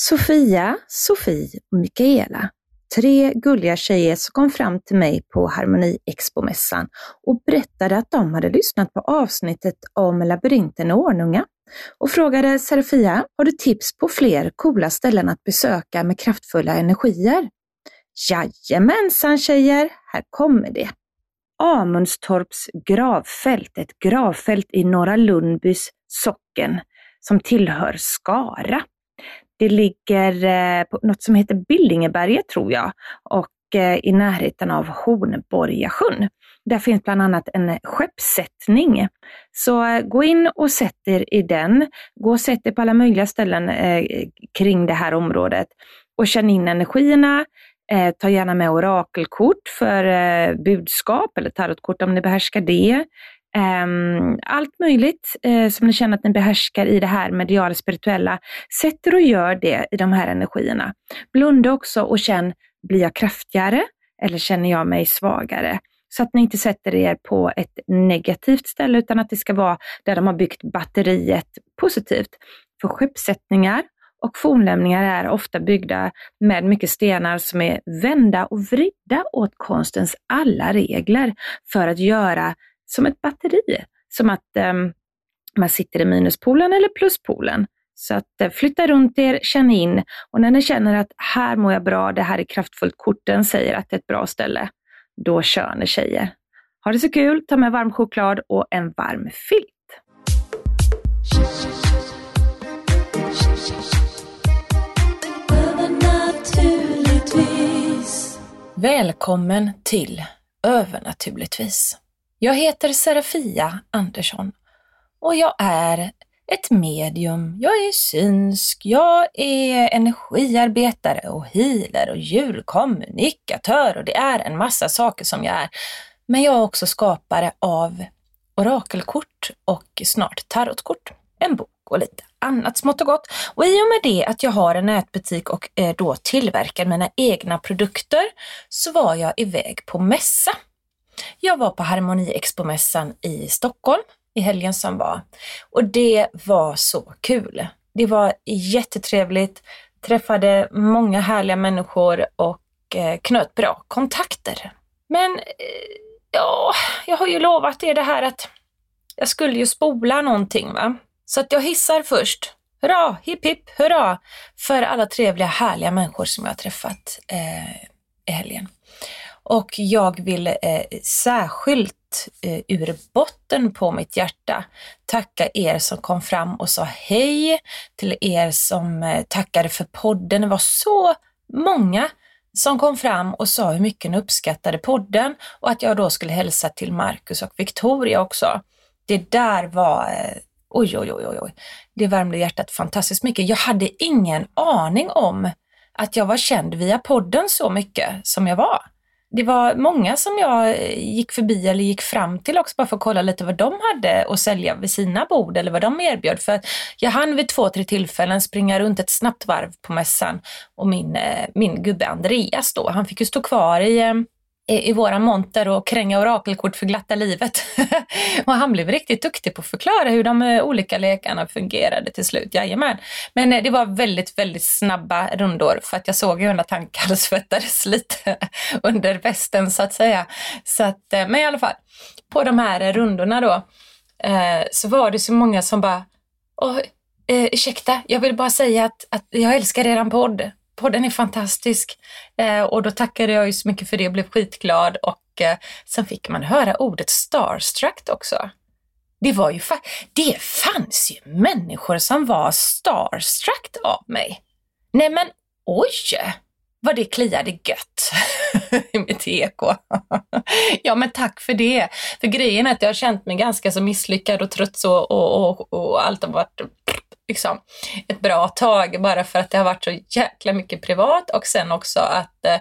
Sofia, Sofie och Mikaela. Tre gulliga tjejer som kom fram till mig på Harmoni Expo-mässan och berättade att de hade lyssnat på avsnittet om labyrinten och Ornunga och frågade Serafia, har du tips på fler coola ställen att besöka med kraftfulla energier? Jajamensan tjejer, här kommer det. Amundstorps gravfält, ett gravfält i Norra Lundbys socken som tillhör Skara. Det ligger eh, på något som heter Billingeberget tror jag och eh, i närheten av Hornborgasjön. Där finns bland annat en skeppssättning. Så eh, gå in och sätt er i den. Gå och sätt er på alla möjliga ställen kring det här området och känn in energierna. ta gärna med orakelkort för budskap eller tarotkort om ni behärskar det. Ehm, allt möjligt eh, som ni känner att ni behärskar i det här mediala spirituella. Sätt er och gör det i de här energierna. Blunda också och känn, blir jag kraftigare eller känner jag mig svagare? Så att ni inte sätter er på ett negativt ställe utan att det ska vara där de har byggt batteriet positivt. För skeppssättningar och fornlämningar är ofta byggda med mycket stenar som är vända och vridda åt konstens alla regler för att göra som ett batteri. Som att eh, man sitter i minuspolen eller pluspolen. Så att eh, flytta runt er, känn in och när ni känner att här mår jag bra, det här är kraftfullt, korten säger att det är ett bra ställe, då kör ni tjejer. Ha det så kul, ta med varm choklad och en varm filt. Välkommen till Övernaturligtvis. Jag heter Serafia Andersson och jag är ett medium. Jag är synsk, jag är energiarbetare och healer och julkommunikatör och det är en massa saker som jag är. Men jag är också skapare av orakelkort och snart tarotkort, en bok och lite annat smått och gott. Och i och med det att jag har en nätbutik och eh, då tillverkar mina egna produkter så var jag iväg på mässa jag var på Harmoni Expo-mässan i Stockholm i helgen som var och det var så kul. Det var jättetrevligt, träffade många härliga människor och eh, knöt bra kontakter. Men eh, ja, jag har ju lovat er det här att jag skulle ju spola någonting va. Så att jag hissar först. Hurra, hipp hipp, hurra för alla trevliga härliga människor som jag har träffat eh, i helgen. Och jag vill eh, särskilt eh, ur botten på mitt hjärta tacka er som kom fram och sa hej, till er som eh, tackade för podden. Det var så många som kom fram och sa hur mycket ni uppskattade podden och att jag då skulle hälsa till Marcus och Victoria också. Det där var, eh, oj, oj, oj, oj, det värmde hjärtat fantastiskt mycket. Jag hade ingen aning om att jag var känd via podden så mycket som jag var det var många som jag gick förbi eller gick fram till också bara för att kolla lite vad de hade att sälja vid sina bord eller vad de erbjöd. För jag hann vid två, tre tillfällen springa runt ett snabbt varv på mässan och min, eh, min gubbe Andreas då, han fick ju stå kvar i eh, i våra monter och kränga orakelkort för glatta livet. och han blev riktigt duktig på att förklara hur de eh, olika lekarna fungerade till slut. Jajamän. Men eh, det var väldigt, väldigt snabba rundor för att jag såg ju att han kallsvettades lite under västen så att säga. Så att, eh, men i alla fall, på de här rundorna då så var det så många som bara Åh, eh, ursäkta, jag vill bara säga att, att jag älskar eran podd podden är fantastisk. Eh, och då tackade jag ju så mycket för det och blev skitglad och eh, sen fick man höra ordet starstruck också. det var ju det fanns ju människor som var starstruck av mig. Nej men oj, vad det kliade gött i mitt eko. ja men tack för det. För grejen är att jag har känt mig ganska så misslyckad och trött så och, och, och allt har varit liksom, ett bra tag bara för att det har varit så jäkla mycket privat och sen också att eh,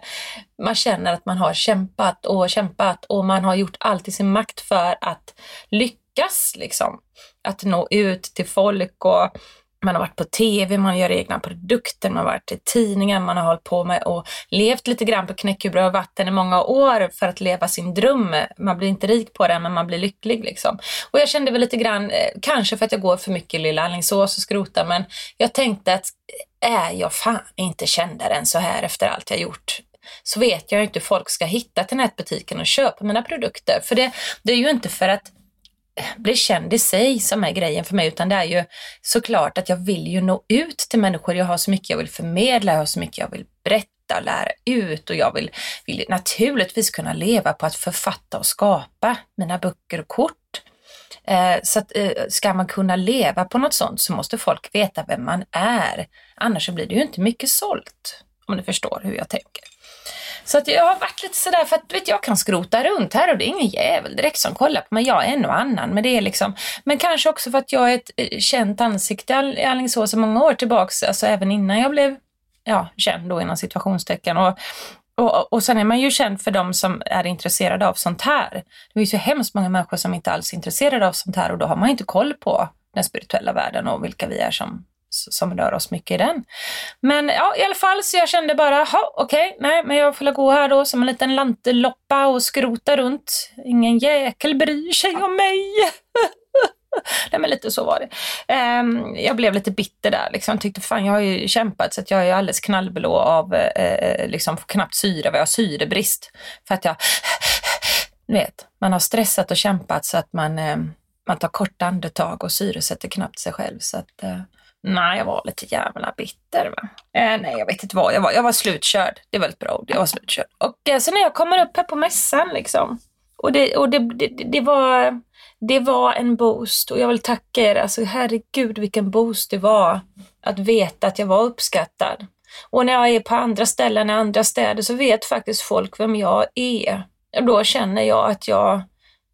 man känner att man har kämpat och kämpat och man har gjort allt i sin makt för att lyckas liksom. Att nå ut till folk och man har varit på TV, man gör egna produkter, man har varit i tidningar, man har hållit på med och levt lite grann på knäckebröd och vatten i många år för att leva sin dröm. Man blir inte rik på det, men man blir lycklig liksom. Och jag kände väl lite grann, eh, kanske för att jag går för mycket i Lilla Alingsås och skrotar, men jag tänkte att är jag fan inte kändare än så här efter allt jag gjort? så vet jag inte hur folk ska hitta till nätbutiken och köpa mina produkter. För det, det är ju inte för att bli känd i sig som är grejen för mig, utan det är ju såklart att jag vill ju nå ut till människor. Jag har så mycket jag vill förmedla, jag har så mycket jag vill berätta och lära ut och jag vill, vill naturligtvis kunna leva på att författa och skapa mina böcker och kort. Eh, så att, eh, ska man kunna leva på något sånt så måste folk veta vem man är. Annars blir det ju inte mycket sålt, om du förstår hur jag tänker. Så att jag har varit lite sådär, för att vet, jag kan skrota runt här och det är ingen jävel direkt som kollar på mig. Jag är en och annan, men det är liksom, men kanske också för att jag är ett eh, känt ansikte i Alingsås så många år tillbaks, alltså även innan jag blev ja, känd då inom situationstecken. Och, och, och sen är man ju känd för de som är intresserade av sånt här. Det finns ju hemskt många människor som inte alls är intresserade av sånt här och då har man inte koll på den spirituella världen och vilka vi är som som rör oss mycket i den. Men ja, i alla fall så jag kände bara, ha okej, okay, nej, men jag får gå här då som en liten lanteloppa och skrota runt. Ingen jäkel bryr sig om mig. Nej men lite så var det. Um, jag blev lite bitter där liksom. Tyckte fan jag har ju kämpat så att jag är alldeles knallblå av uh, liksom knappt syre, vad jag har syrebrist. För att jag, du vet, man har stressat och kämpat så att man, uh, man tar korta andetag och syresätter knappt sig själv. Så att, uh, Nej, jag var lite jävla bitter. Va? Eh, nej, jag vet inte vad. Jag var, jag var slutkörd. Det är väldigt bra ord. Jag var slutkörd. Och eh, sen när jag kommer upp här på mässan liksom. Och, det, och det, det, det, var, det var en boost och jag vill tacka er. Alltså herregud vilken boost det var att veta att jag var uppskattad. Och när jag är på andra ställen i andra städer så vet faktiskt folk vem jag är. Och då känner jag att jag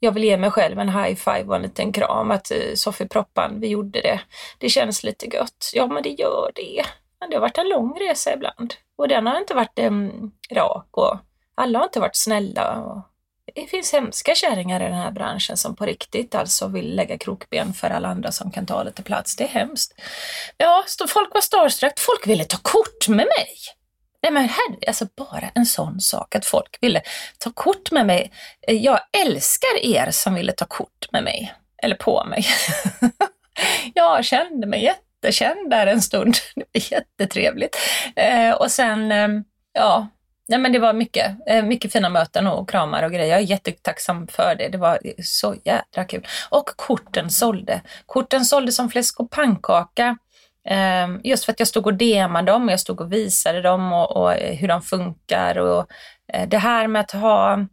jag vill ge mig själv en high five och en liten kram att eh, Sofie Proppan, vi gjorde det. Det känns lite gött. Ja, men det gör det. Men det har varit en lång resa ibland och den har inte varit um, rak och alla har inte varit snälla. Och det finns hemska kärringar i den här branschen som på riktigt alltså vill lägga krokben för alla andra som kan ta lite plats. Det är hemskt. Ja, folk var starstruck. Folk ville ta kort med mig. Nej men herre, alltså bara en sån sak att folk ville ta kort med mig. Eh, jag älskar er som ville ta kort med mig, eller på mig. jag kände mig jättekänd där en stund. Det var jättetrevligt. Eh, och sen, eh, ja, Nej, men det var mycket, eh, mycket fina möten och kramar och grejer. Jag är jättetacksam för det. Det var så jädra kul. Och korten sålde. Korten sålde som fläsk och pannkaka. Ehm, just för att jag stod och demade dem, jag stod och visade dem och, och eh, hur de funkar. Och eh, det här med att ha...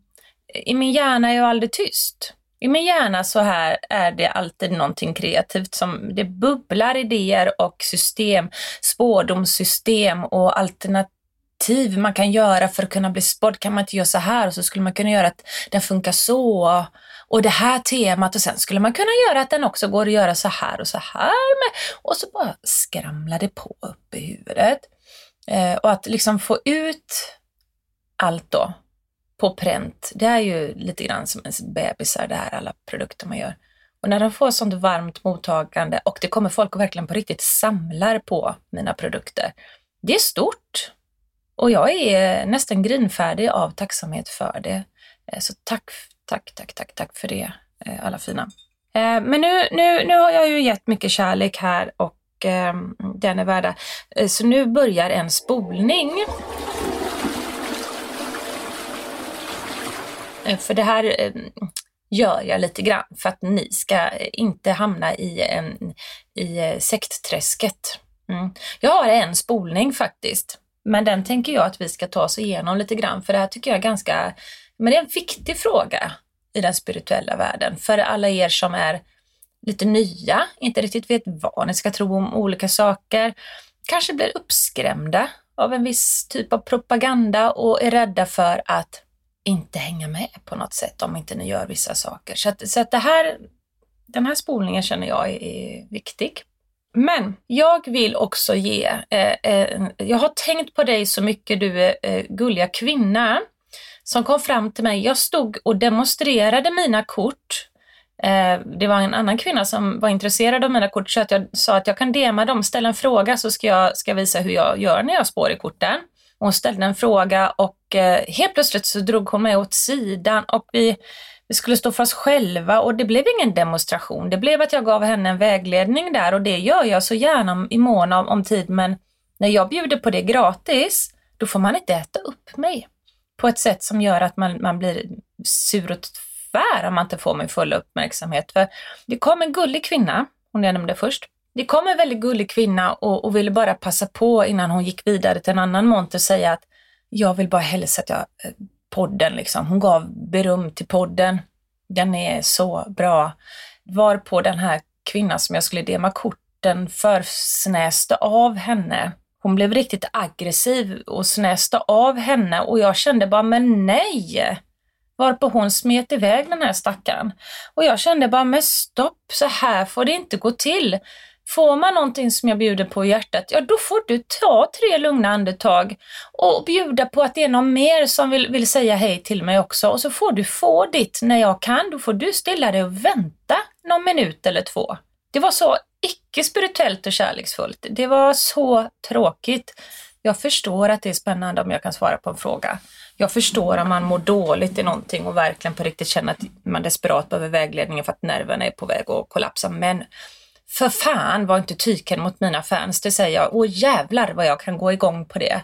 I min hjärna är jag aldrig tyst. I min hjärna så här är det alltid någonting kreativt som det bubblar idéer och system, spårdomssystem och alternativ man kan göra för att kunna bli spådd. Kan man inte göra så här och så skulle man kunna göra att den funkar så och det här temat och sen skulle man kunna göra att den också går att göra så här och så här med. Och så bara skramlar det på upp i huvudet. Eh, och att liksom få ut allt då på pränt, det är ju lite grann som ens bebisar det här, alla produkter man gör. Och när de får sånt varmt mottagande och det kommer folk och verkligen på riktigt samlar på mina produkter, det är stort. Och jag är nästan grinfärdig av tacksamhet för det. Eh, så tack Tack, tack, tack, tack för det, eh, alla fina. Eh, men nu, nu, nu har jag ju gett mycket kärlek här och eh, den är värda. Eh, så nu börjar en spolning. Eh, för det här eh, gör jag lite grann för att ni ska inte hamna i, en, i sektträsket. Mm. Jag har en spolning faktiskt, men den tänker jag att vi ska ta oss igenom lite grann för det här tycker jag är ganska men det är en viktig fråga i den spirituella världen för alla er som är lite nya, inte riktigt vet vad ni ska tro om olika saker, kanske blir uppskrämda av en viss typ av propaganda och är rädda för att inte hänga med på något sätt om inte ni gör vissa saker. Så att, så att det här, den här spolningen känner jag är, är viktig. Men jag vill också ge, eh, eh, jag har tänkt på dig så mycket du är eh, gulliga kvinna som kom fram till mig. Jag stod och demonstrerade mina kort. Eh, det var en annan kvinna som var intresserad av mina kort så att jag sa att jag kan dema dem, ställa en fråga så ska jag ska visa hur jag gör när jag spår i korten. Hon ställde en fråga och eh, helt plötsligt så drog hon mig åt sidan och vi, vi skulle stå för oss själva och det blev ingen demonstration. Det blev att jag gav henne en vägledning där och det gör jag så gärna i mån om, om tid men när jag bjuder på det gratis, då får man inte äta upp mig på ett sätt som gör att man, man blir sur och tvär om man inte får min fulla uppmärksamhet. För det kom en gullig kvinna, hon jag nämnde först, det kom en väldigt gullig kvinna och, och, ville bara passa på innan hon gick vidare till en annan monter säga att jag vill bara hälsa att jag, podden liksom, hon gav beröm till podden. Den är så bra. Var på den här kvinnan som jag skulle dema korten försnäste av henne. Hon blev riktigt aggressiv och snäste av henne och jag kände bara, men nej! Varpå hon smet iväg den här stackaren. Och jag kände bara, men stopp, så här får det inte gå till. Får man någonting som jag bjuder på i hjärtat, ja då får du ta tre lugna andetag och bjuda på att det är någon mer som vill, vill säga hej till mig också och så får du få ditt när jag kan. Då får du stilla dig och vänta någon minut eller två. Det var så mycket spirituellt och kärleksfullt. Det var så tråkigt. Jag förstår att det är spännande om jag kan svara på en fråga. Jag förstår om man mår dåligt i någonting och verkligen på riktigt känner att man desperat behöver vägledningen för att nerverna är på väg att kollapsa. Men för fan var inte tyken mot mina fans, det säger jag. Åh jävlar vad jag kan gå igång på det.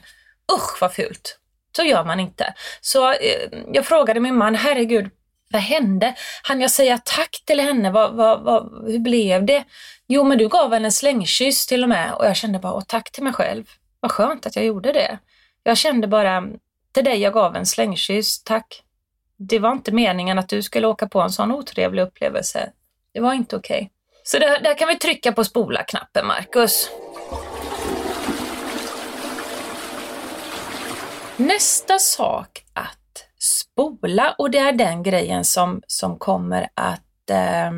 Usch vad fult. Så gör man inte. Så eh, jag frågade min man, herregud, vad hände? Han jag säga tack till henne? Vad, vad, vad, hur blev det? Jo, men du gav henne en slängkyss till och med och jag kände bara, åh tack till mig själv. Vad skönt att jag gjorde det. Jag kände bara, till dig jag gav en slängkyss, tack. Det var inte meningen att du skulle åka på en sån otrevlig upplevelse. Det var inte okej. Okay. Så där, där kan vi trycka på spola-knappen, Marcus. Nästa sak att spola och det är den grejen som, som kommer att eh,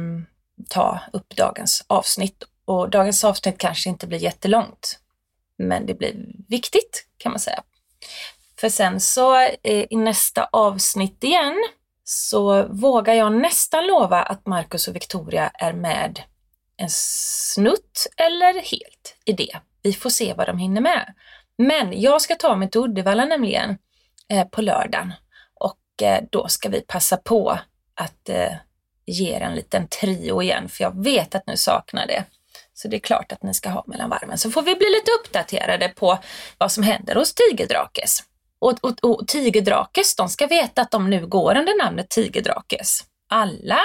ta upp dagens avsnitt. Och dagens avsnitt kanske inte blir jättelångt, men det blir viktigt kan man säga. För sen så eh, i nästa avsnitt igen så vågar jag nästan lova att Marcus och Victoria är med en snutt eller helt i det. Vi får se vad de hinner med. Men jag ska ta mig till Uddevalla nämligen eh, på lördagen Eh, då ska vi passa på att eh, ge er en liten trio igen för jag vet att ni saknar det. Så det är klart att ni ska ha mellan varven. Så får vi bli lite uppdaterade på vad som händer hos Tigerdrakes. Och, och, och Tigerdrakes, de ska veta att de nu går under namnet Tigerdrakes. Alla,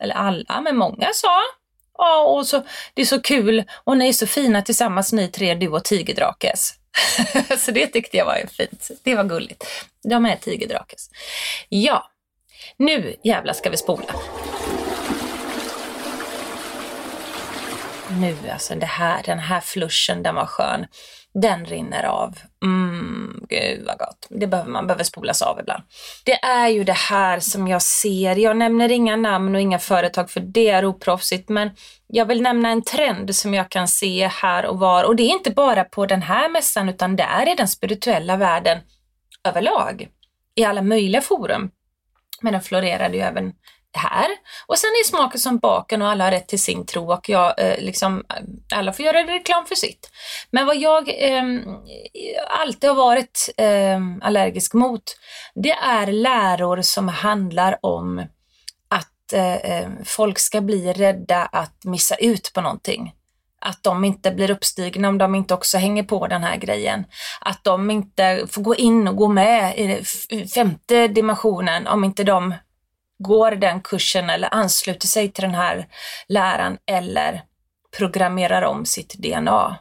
eller alla, men många sa Ja, och så, det är så kul och ni är så fina tillsammans ni tre, du och Tigerdrakes. så det tyckte jag var fint. Det var gulligt. De är Tigerdrakes. Ja, nu jävlar ska vi spola. Nu alltså, det här, den här fluschen, den var skön den rinner av. Mm, gud vad gott. Det behöver man behöver spolas av ibland. Det är ju det här som jag ser. Jag nämner inga namn och inga företag för det är oproffsigt, men jag vill nämna en trend som jag kan se här och var och det är inte bara på den här mässan utan det är i den spirituella världen överlag. I alla möjliga forum. Men den florerade ju även här. Och sen är smaken som baken och alla har rätt till sin tro och jag, eh, liksom, eh, alla får göra reklam för sitt. Men vad jag eh, alltid har varit eh, allergisk mot, det är läror som handlar om att eh, eh, folk ska bli rädda att missa ut på någonting att de inte blir uppstigna om de inte också hänger på den här grejen. Att de inte får gå in och gå med i femte dimensionen om inte de går den kursen eller ansluter sig till den här läran eller programmerar om sitt DNA.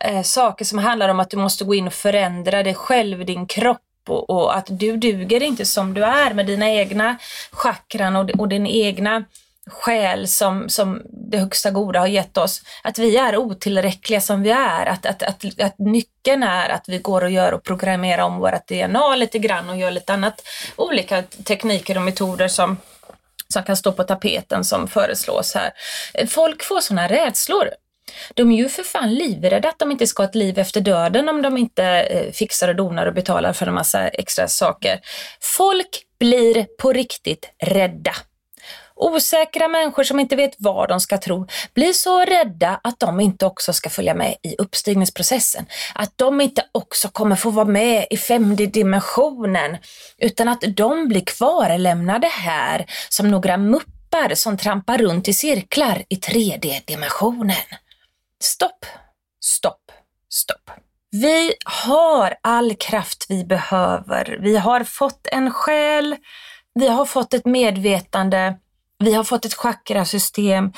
Eh, saker som handlar om att du måste gå in och förändra dig själv, din kropp och, och att du duger inte som du är med dina egna chakran och, och din egna själ som, som det högsta goda har gett oss, att vi är otillräckliga som vi är, att, att, att, att nyckeln är att vi går och gör och programmerar om vårt DNA lite grann och gör lite annat, olika tekniker och metoder som som kan stå på tapeten som föreslås här. Folk får sådana rädslor. De är ju för fan livrädda att de inte ska ha ett liv efter döden om de inte eh, fixar och donar och betalar för en massa extra saker. Folk blir på riktigt rädda. Osäkra människor som inte vet vad de ska tro blir så rädda att de inte också ska följa med i uppstigningsprocessen. Att de inte också kommer få vara med i femte dimensionen, utan att de blir kvarlämnade här som några muppar som trampar runt i cirklar i 3D-dimensionen. Stopp, stopp, stopp. Vi har all kraft vi behöver. Vi har fått en själ, vi har fått ett medvetande, vi har fått ett chakrasystem.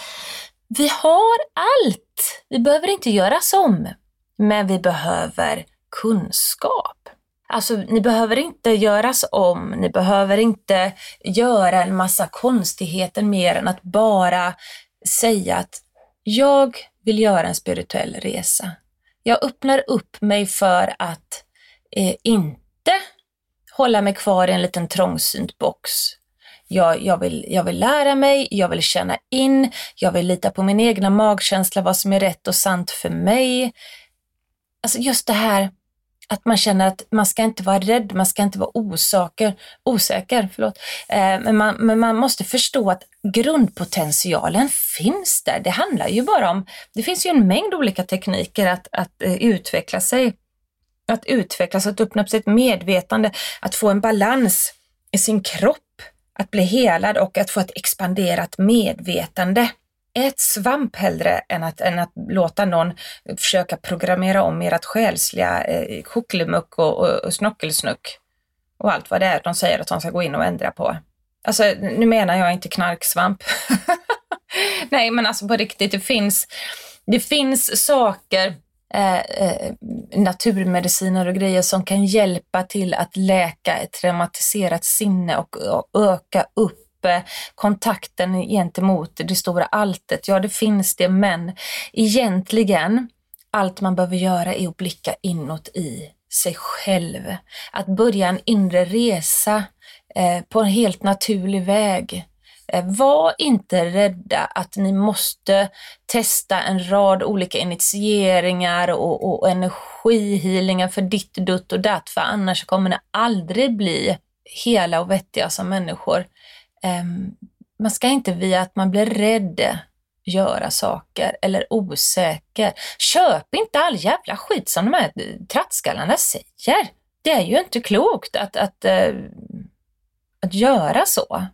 Vi har allt. Vi behöver inte göras om, men vi behöver kunskap. Alltså, ni behöver inte göras om, ni behöver inte göra en massa konstigheter mer än att bara säga att jag vill göra en spirituell resa. Jag öppnar upp mig för att eh, inte hålla mig kvar i en liten trångsynt box. Jag, jag, vill, jag vill lära mig, jag vill känna in, jag vill lita på min egna magkänsla, vad som är rätt och sant för mig. Alltså just det här att man känner att man ska inte vara rädd, man ska inte vara osäker, osäker förlåt. Eh, men, man, men man måste förstå att grundpotentialen finns där. Det handlar ju bara om, det finns ju en mängd olika tekniker att, att eh, utveckla sig. Att utvecklas, att öppna upp sitt medvetande, att få en balans i sin kropp, att bli helad och att få ett expanderat medvetande. Ät svamp hellre än att, än att låta någon försöka programmera om ert själsliga eh, kuckelimuck och, och, och snockelsnuck och allt vad det är de säger att de ska gå in och ändra på. Alltså, nu menar jag inte knarksvamp. Nej, men alltså på riktigt, det finns, det finns saker, eh, eh, naturmediciner och grejer som kan hjälpa till att läka ett traumatiserat sinne och, och öka upp eh, kontakten gentemot det stora alltet. Ja, det finns det, men egentligen allt man behöver göra är att blicka inåt i sig själv. Att börja en inre resa eh, på en helt naturlig väg. Eh, var inte rädda att ni måste testa en rad olika initieringar och, och energihealingar för ditt, dutt och datt, för annars kommer ni aldrig bli hela och vettiga som människor. Ehm, man ska inte via att man blir rädd göra saker eller osäker. Köp inte all jävla skit som de här trattskallarna säger. Det är ju inte klokt att, att, att, att göra så.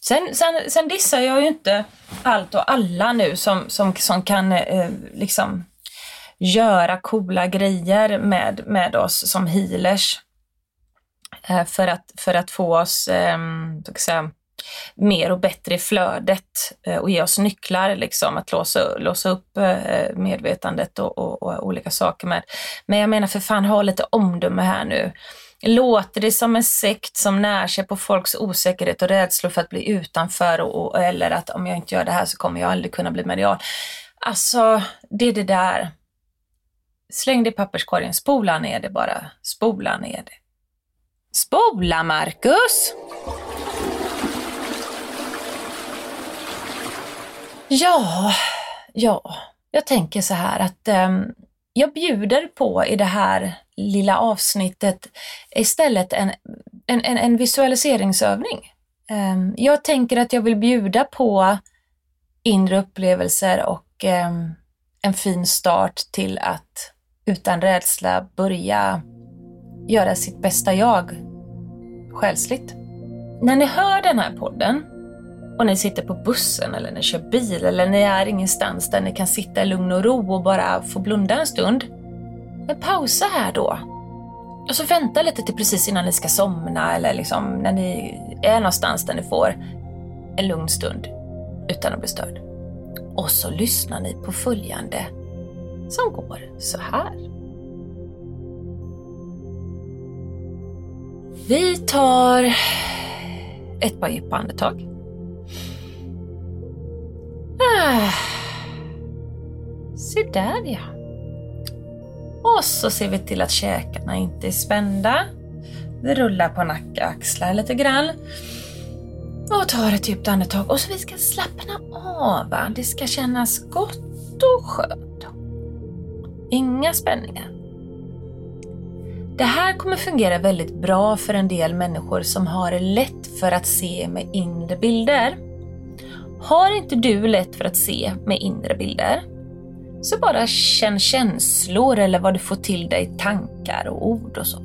Sen, sen, sen dissar jag ju inte allt och alla nu som, som, som kan eh, liksom göra coola grejer med, med oss som healers. Eh, för, att, för att få oss, eh, säga, mer och bättre i flödet eh, och ge oss nycklar liksom att låsa, låsa upp eh, medvetandet och, och, och olika saker med. Men jag menar för fan, ha lite omdöme här nu. Låter det som en sekt som när sig på folks osäkerhet och rädslor för att bli utanför och, och, eller att om jag inte gör det här så kommer jag aldrig kunna bli medial. Alltså, det är det där. Släng det i papperskorgen, spola ner det bara. Spola ner det. Spola, Marcus! Ja, ja, jag tänker så här att um, jag bjuder på i det här lilla avsnittet istället en, en, en, en visualiseringsövning. Um, jag tänker att jag vill bjuda på inre upplevelser och um, en fin start till att utan rädsla börja göra sitt bästa jag själsligt. När ni hör den här podden och ni sitter på bussen eller ni kör bil eller ni är ingenstans där ni kan sitta i lugn och ro och bara få blunda en stund. Men pausa här då. Och så vänta lite till precis innan ni ska somna eller liksom när ni är någonstans där ni får en lugn stund utan att bli störd. Och så lyssnar ni på följande som går så här. Vi tar ett par djupa andetag. Ah. Se där ja. Och så ser vi till att käkarna inte är spända. Vi rullar på nacke och axlar lite grann. Och tar ett djupt andetag. Och så vi ska slappna av. Det ska kännas gott och skönt. Inga spänningar. Det här kommer fungera väldigt bra för en del människor som har lätt för att se med inre bilder. Har inte du lätt för att se med inre bilder, så bara känn känslor eller vad du får till dig, tankar och ord och så.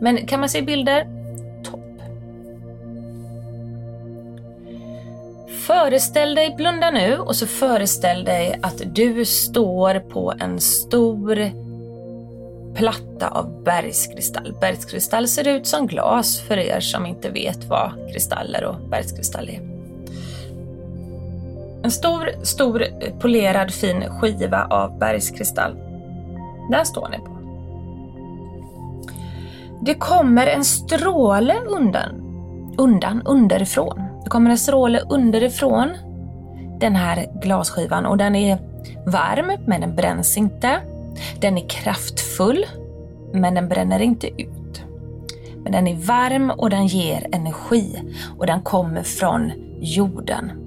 Men kan man se bilder? Topp. Föreställ dig, blunda nu och så föreställ dig att du står på en stor platta av bergskristall. Bergskristall ser ut som glas för er som inte vet vad kristaller och bergskristall är. En stor, stor polerad fin skiva av bergskristall. Den står ni på. Det kommer en stråle undan, undan, underifrån. Det kommer en stråle underifrån den här glasskivan och den är varm men den bränns inte. Den är kraftfull men den bränner inte ut. Men den är varm och den ger energi och den kommer från jorden.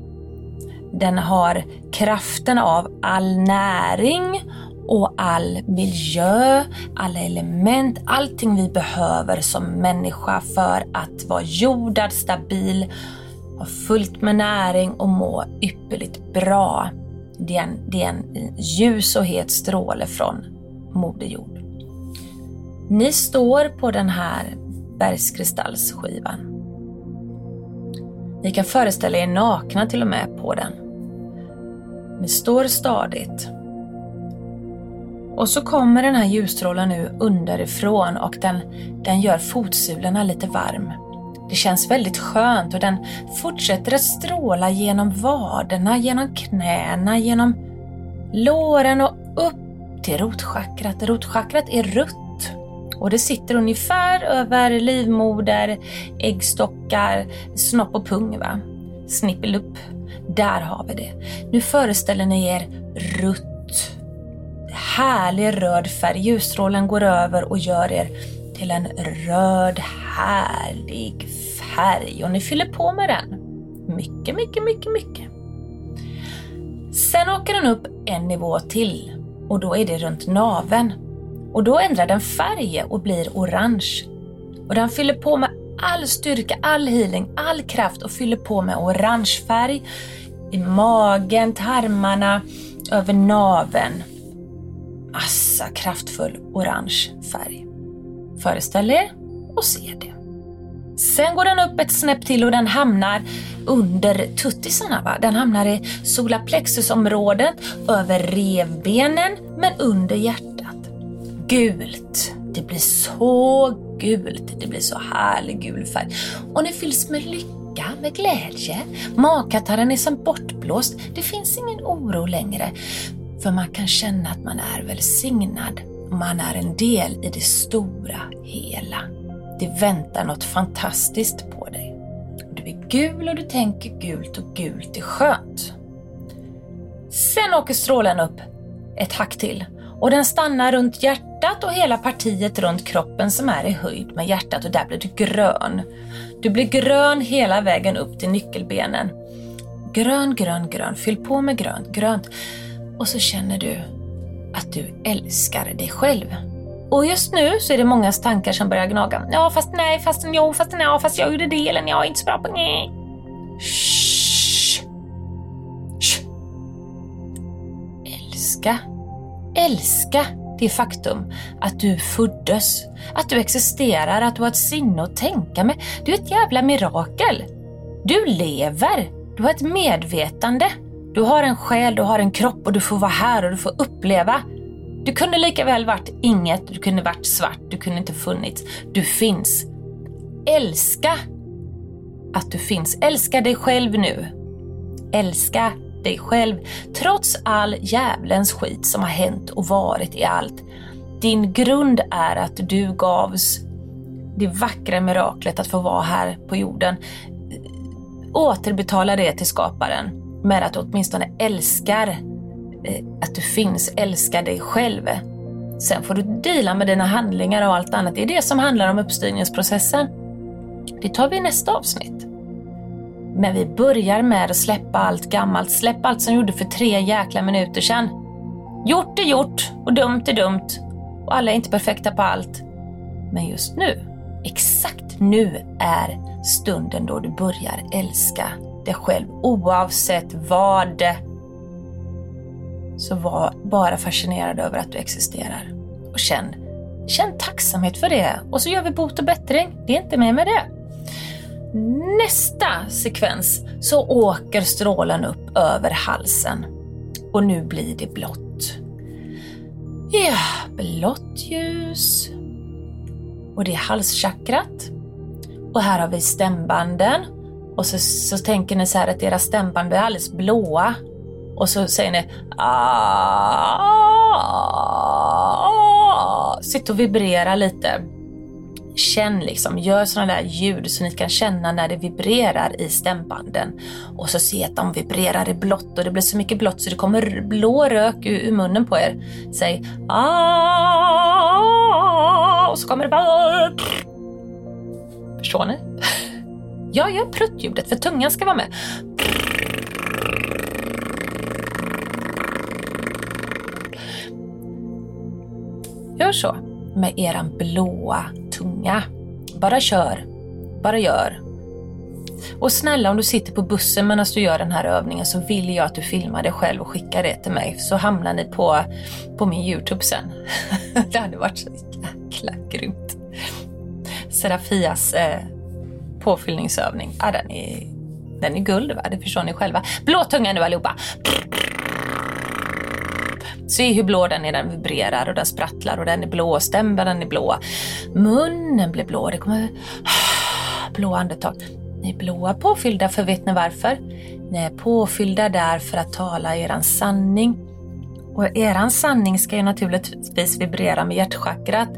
Den har kraften av all näring och all miljö, alla element, allting vi behöver som människa för att vara jordad, stabil, ha fullt med näring och må ypperligt bra. Det är en, det är en ljus och het stråle från Moder Jord. Ni står på den här bergskristallsskivan. Ni kan föreställa er nakna till och med på den. Ni står stadigt. Och så kommer den här ljusstrålen nu underifrån och den, den gör fotsulorna lite varm. Det känns väldigt skönt och den fortsätter att stråla genom vaderna, genom knäna, genom låren och upp till rotchakrat. Rotchakrat är rött och det sitter ungefär över livmoder, äggstockar, snopp och pung. Va? Snippelupp. Där har vi det. Nu föreställer ni er rutt. Härlig röd färg. Ljusstrålen går över och gör er till en röd härlig färg och ni fyller på med den. Mycket, mycket, mycket, mycket. Sen åker den upp en nivå till och då är det runt naven. Och då ändrar den färg och blir orange. Och den fyller på med all styrka, all healing, all kraft och fyller på med orange färg i magen, tarmarna, över naven. Massa kraftfull orange färg. Föreställ er och se det. Sen går den upp ett snäpp till och den hamnar under tuttisarna. Va? Den hamnar i solarplexusområdet, över revbenen, men under hjärtat gult. Det blir så gult. Det blir så härlig gul färg. Och det fylls med lycka, med glädje. Magkatarren är som bortblåst. Det finns ingen oro längre. För man kan känna att man är välsignad. Man är en del i det stora hela. Det väntar något fantastiskt på dig. Du är gul och du tänker gult och gult är skönt. Sen åker strålen upp ett hack till och den stannar runt hjärtat och hela partiet runt kroppen som är i höjd med hjärtat och där blir du grön. Du blir grön hela vägen upp till nyckelbenen. Grön, grön, grön. Fyll på med grönt, grönt. Och så känner du att du älskar dig själv. Och just nu så är det många tankar som börjar gnaga. Ja, fast nej, fast jo, fast nej, fast jag gjorde det, eller jag är inte så bra på nej. Shh. Shh. Älska älska det faktum att du föddes, att du existerar, att du har ett sinne att tänka med. Du är ett jävla mirakel. Du lever, du har ett medvetande. Du har en själ, du har en kropp och du får vara här och du får uppleva. Du kunde lika väl varit inget, du kunde varit svart, du kunde inte funnits. Du finns. Älska att du finns. Älska dig själv nu. Älska dig själv trots all djävulens skit som har hänt och varit i allt. Din grund är att du gavs det vackra miraklet att få vara här på jorden. Återbetala det till skaparen. med att du åtminstone älskar eh, att du finns, älskar dig själv. Sen får du dela med dina handlingar och allt annat. Det är det som handlar om uppstyrningsprocessen. Det tar vi i nästa avsnitt. Men vi börjar med att släppa allt gammalt. Släpp allt som gjorde för tre jäkla minuter sedan. Gjort är gjort och dumt är dumt. Och alla är inte perfekta på allt. Men just nu, exakt nu är stunden då du börjar älska dig själv oavsett vad. Så var bara fascinerad över att du existerar. Och känn, känn tacksamhet för det. Och så gör vi bot och bättring. Det är inte mer med det. Nästa sekvens så åker strålen upp över halsen. Och nu blir det blått. Ja, blått ljus. Och det är halschakrat. Och här har vi stämbanden. Och så, så tänker ni så här att era stämband är alldeles blåa. Och så säger ni ah, ah, ah. Sitt och vibrera lite. Känn liksom, gör sådana där ljud så ni kan känna när det vibrerar i stämbanden. Och så se att de vibrerar i blått och det blir så mycket blått så det kommer blå rök ur, ur munnen på er. Säg ah, och så kommer det bara... Förstår ni? Jag gör pruttljudet för tungan ska vara med. Gör så med eran blåa tunga. Bara kör. Bara gör. Och snälla om du sitter på bussen medan du gör den här övningen så vill jag att du filmar dig själv och skickar det till mig så hamnar ni på, på min Youtube sen. det hade varit så jäkla grymt. Serafias eh, påfyllningsövning, ah, den, är, den är guld va? Det förstår ni själva. Blå tunga nu allihopa! Se hur blå den är, den vibrerar och den sprattlar och den är blå, stämbanden är blå. Munnen blir blå, det kommer blå andetag. Ni är blåa påfyllda för vet ni varför? Ni är påfyllda där för att tala eran sanning. Och eran sanning ska ju naturligtvis vibrera med hjärtchakrat.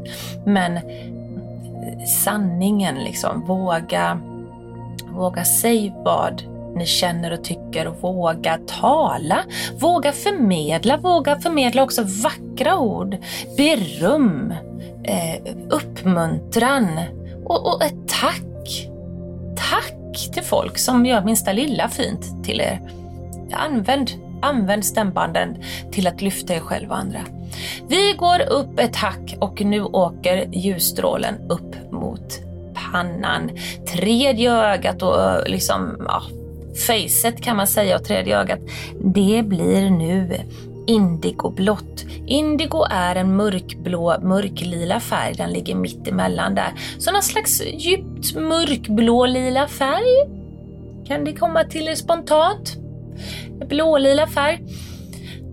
Men sanningen liksom, våga, våga säga vad ni känner och tycker och våga tala. Våga förmedla, våga förmedla också vackra ord, beröm, eh, uppmuntran och, och ett tack. Tack till folk som gör minsta lilla fint till er. Använd, använd stämbanden till att lyfta er själv och andra. Vi går upp ett hack och nu åker ljusstrålen upp mot pannan. Tredje ögat och eh, liksom, ja, facet kan man säga och tredje ögat, det blir nu indigoblått. Indigo är en mörkblå, mörklila färg, den ligger mitt emellan där. Så någon slags djupt mörkblå lila färg kan det komma till er spontant. Blålila färg.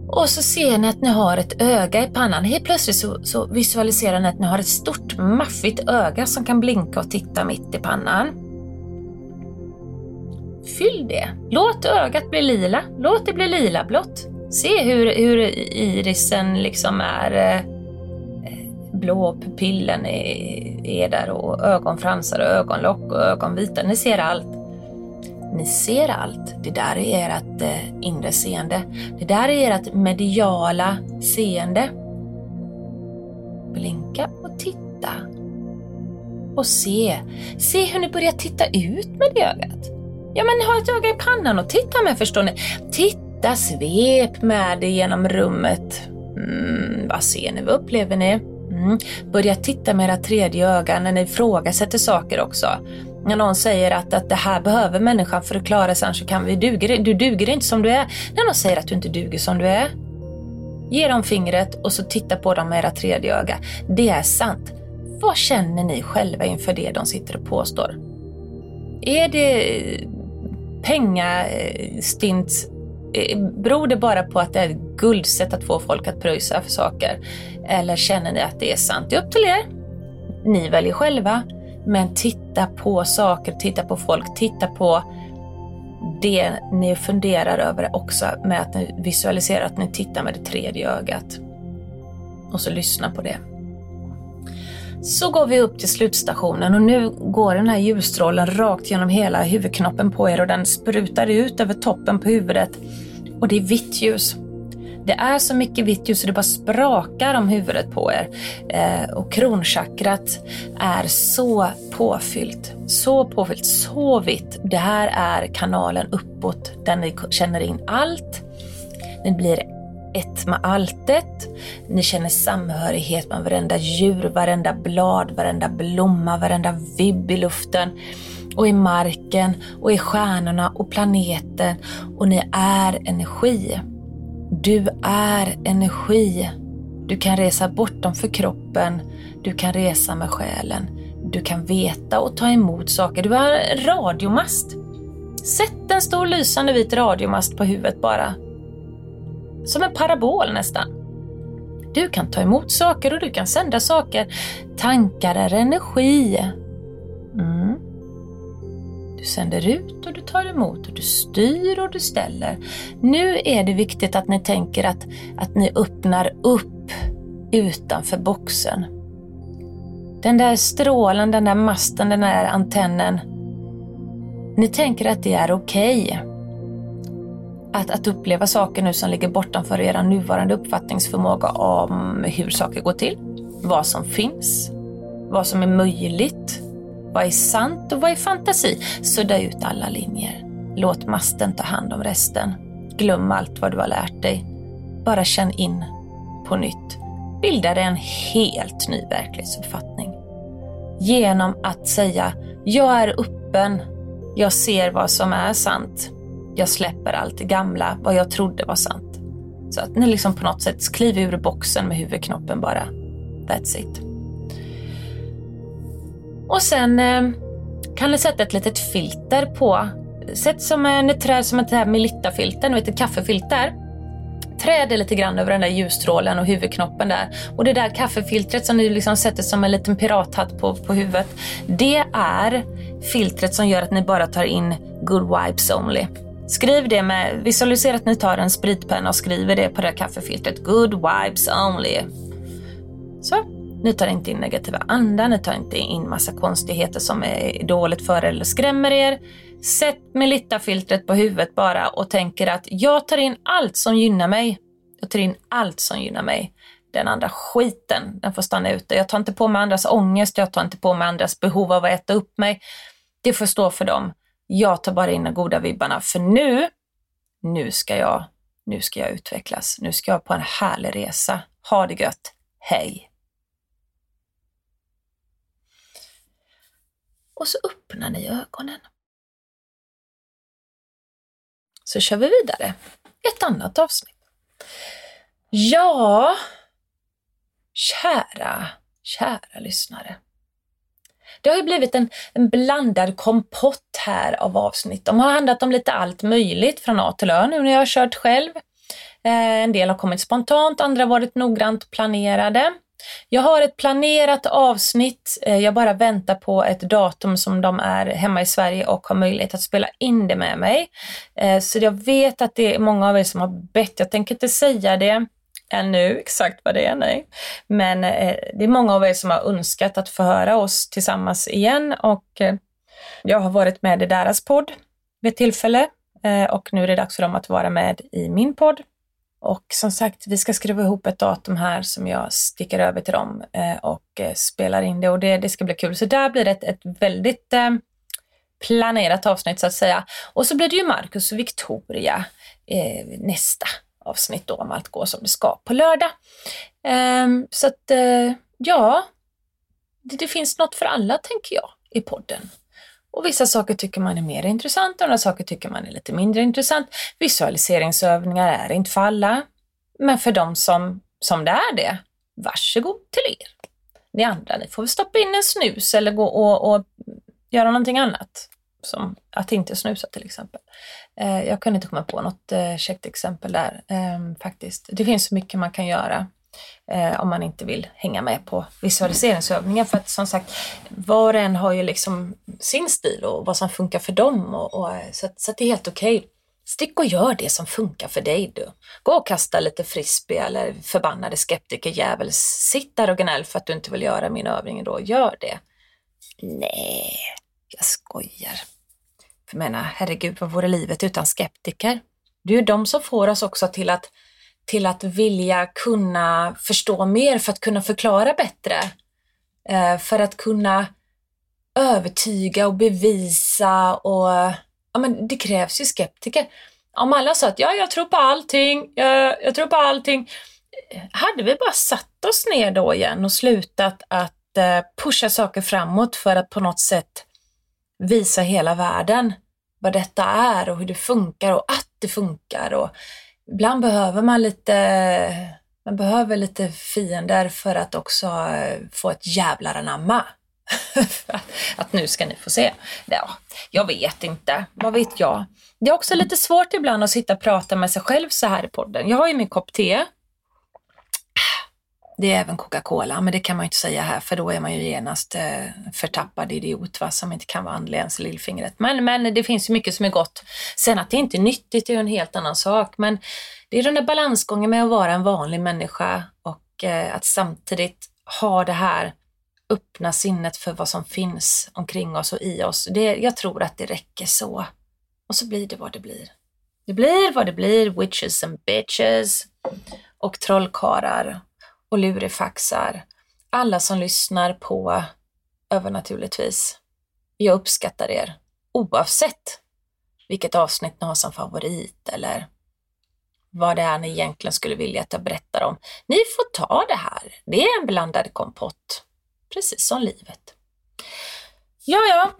Och så ser ni att ni har ett öga i pannan. Helt plötsligt så, så visualiserar ni att ni har ett stort maffigt öga som kan blinka och titta mitt i pannan. Fyll det. Låt ögat bli lila. Låt det bli lila blått. Se hur, hur irisen liksom är eh, blå, pupillen är, är där och ögonfransar och ögonlock och ögonvita. Ni ser allt. Ni ser allt. Det där är ert eh, inre seende. Det där är ert mediala seende. Blinka och titta. Och se. Se hur ni börjar titta ut med det ögat. Ja, men ha ett öga i pannan och titta med, förstår ni? Titta, svep med det genom rummet. Mm, vad ser ni? Vad upplever ni? Mm. Börja titta med era tredje öga när ni ifrågasätter saker också. När någon säger att, att det här behöver människan för att klara sig, annars kan vi duger, du duger inte som du är. När någon säger att du inte duger som du är. Ge dem fingret och så titta på dem med era tredje öga. Det är sant. Vad känner ni själva inför det de sitter och påstår? Är det pengastint? Eh, beror det bara på att det är ett guldsätt att få folk att pröjsa för saker? Eller känner ni att det är sant? Det är upp till er. Ni väljer själva. Men titta på saker, titta på folk, titta på det ni funderar över också med att ni visualiserar att ni tittar med det tredje ögat. Och så lyssna på det. Så går vi upp till slutstationen och nu går den här ljusstrålen rakt genom hela huvudknoppen på er och den sprutar ut över toppen på huvudet. Och det är vitt ljus. Det är så mycket vitt ljus så det bara sprakar om huvudet på er. Eh, och kronchakrat är så påfyllt, så påfyllt, så vitt. Det här är kanalen uppåt där ni känner in allt. Ni blir ett med alltet. Ni känner samhörighet med varenda djur, varenda blad, varenda blomma, varenda vibb i luften och i marken och i stjärnorna och planeten och ni är energi. Du är energi. Du kan resa bortom för kroppen. Du kan resa med själen. Du kan veta och ta emot saker. Du är en radiomast. Sätt en stor lysande vit radiomast på huvudet bara. Som en parabol nästan. Du kan ta emot saker och du kan sända saker. Tankar är energi. Mm. Du sänder ut och du tar emot och du styr och du ställer. Nu är det viktigt att ni tänker att, att ni öppnar upp utanför boxen. Den där strålen, den där masten, den där antennen. Ni tänker att det är okej. Okay. Att, att uppleva saker nu som ligger bortanför er nuvarande uppfattningsförmåga om hur saker går till, vad som finns, vad som är möjligt, vad är sant och vad är fantasi? Sudda ut alla linjer. Låt masten ta hand om resten. Glöm allt vad du har lärt dig. Bara känn in på nytt. Bilda dig en helt ny verklighetsuppfattning. Genom att säga, jag är öppen. Jag ser vad som är sant. Jag släpper allt det gamla, vad jag trodde var sant. Så att ni liksom på något sätt kliver ur boxen med huvudknoppen bara. That's it. Och sen eh, kan ni sätta ett litet filter på. Sätt som eh, en trä som ett Melitta-filter, ett kaffefilter. Trä det lite grann över den där ljusstrålen och huvudknoppen där. Och det där kaffefiltret som ni liksom sätter som en liten pirathatt på, på huvudet. Det är filtret som gör att ni bara tar in good vibes only. Skriv det med, visualisera att ni tar en spritpenna och skriver det på det här kaffefiltret. Good vibes only. Så. Ni tar inte in negativa andar, ni tar inte in massa konstigheter som är dåligt för er eller skrämmer er. Sätt Melitta-filtret på huvudet bara och tänker att jag tar in allt som gynnar mig. Jag tar in allt som gynnar mig. Den andra skiten, den får stanna ute. Jag tar inte på mig andras ångest, jag tar inte på mig andras behov av att äta upp mig. Det får stå för dem. Jag tar bara in de goda vibbarna, för nu, nu ska jag, nu ska jag utvecklas. Nu ska jag på en härlig resa. Ha det gött. Hej! och så öppnar ni ögonen. Så kör vi vidare. Ett annat avsnitt. Ja, kära, kära lyssnare. Det har ju blivit en, en blandad kompott här av avsnitt. De har handlat om lite allt möjligt från A till Ö nu när jag har kört själv. Eh, en del har kommit spontant, andra har varit noggrant planerade. Jag har ett planerat avsnitt. Eh, jag bara väntar på ett datum som de är hemma i Sverige och har möjlighet att spela in det med mig. Eh, så jag vet att det är många av er som har bett. Jag tänker inte säga det ännu exakt vad det är, nej. Men eh, det är många av er som har önskat att få höra oss tillsammans igen och eh, jag har varit med i deras podd vid ett tillfälle eh, och nu är det dags för dem att vara med i min podd. Och som sagt, vi ska skriva ihop ett datum här som jag sticker över till dem eh, och eh, spelar in det och det, det ska bli kul. Så där blir det ett, ett väldigt eh, planerat avsnitt så att säga. Och så blir det ju Marcus och Victoria eh, nästa avsnitt då om allt går som det ska på lördag. Ehm, så att eh, ja, det, finns något för alla tänker jag i podden. Och vissa saker tycker man är mer intressant, andra saker tycker man är lite mindre intressant. Visualiseringsövningar är inte för alla, men för de som, som det är det, varsågod till er. Ni andra, ni får stoppa in en snus eller gå och, och göra någonting annat. Som att inte snusa till exempel. Eh, jag kunde inte komma på något eh, käckt exempel där eh, faktiskt. Det finns så mycket man kan göra eh, om man inte vill hänga med på visualiseringsövningar. För att som sagt, var och en har ju liksom sin stil och vad som funkar för dem. Och, och eh, så, så det är helt okej. Okay. Stick och gör det som funkar för dig du. Gå och kasta lite frisbee eller förbannade skeptikerjävel. Sitt där och gnäll för att du inte vill göra min övning då. Gör det. Nej, jag skojar. För jag menar, herregud, vad vore livet utan skeptiker? Det är ju de som får oss också till att, till att vilja kunna förstå mer för att kunna förklara bättre. Eh, för att kunna övertyga och bevisa och ja, men det krävs ju skeptiker. Om alla sa att ja, jag tror på allting, jag, jag tror på allting. Hade vi bara satt oss ner då igen och slutat att eh, pusha saker framåt för att på något sätt visa hela världen vad detta är och hur det funkar och att det funkar. Och ibland behöver man lite, man behöver lite fiender för att också eh, få ett jävlar anamma. att nu ska ni få se. Ja, jag vet inte, vad vet jag? Det är också lite svårt ibland att sitta och prata med sig själv så här i podden. Jag har ju min kopp te. Det är även Coca-Cola, men det kan man ju inte säga här för då är man ju genast eh, förtappad idiot va, som inte kan vara andlig ens lillfingret. Men, men det finns ju mycket som är gott. Sen att det inte är nyttigt är ju en helt annan sak, men det är den där balansgången med att vara en vanlig människa och eh, att samtidigt ha det här öppna sinnet för vad som finns omkring oss och i oss. Det, jag tror att det räcker så. Och så blir det vad det blir. Det blir vad det blir, witches and bitches och trollkarlar och lurifaxar. Alla som lyssnar på övernaturligtvis. Jag uppskattar er oavsett vilket avsnitt ni har som favorit eller vad det är ni egentligen skulle vilja att jag berättar om. Ni får ta det här. Det är en blandad kompott precis som livet. Ja, ja,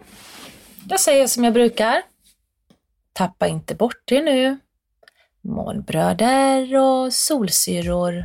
jag säger som jag brukar. Tappa inte bort det nu. Månbröder och solsyror.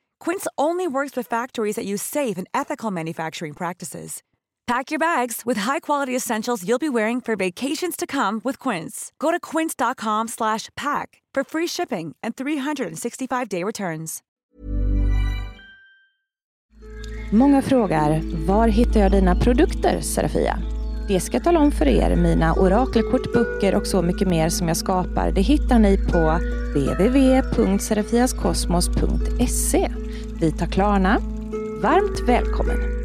Quince only works with factories that use safe and ethical manufacturing practices. Pack your bags with high-quality essentials you'll be wearing for vacations to come with Quince. Go to quince.com/pack for free shipping and 365-day returns. Många frågar, var hittar jag dina produkter, Serafia? Det ska jag tala om för er. Mina orakelkort, böcker och så mycket mer som jag skapar, det hittar ni på www.serafiaskosmos.se. Vi tar Klarna. Varmt välkommen!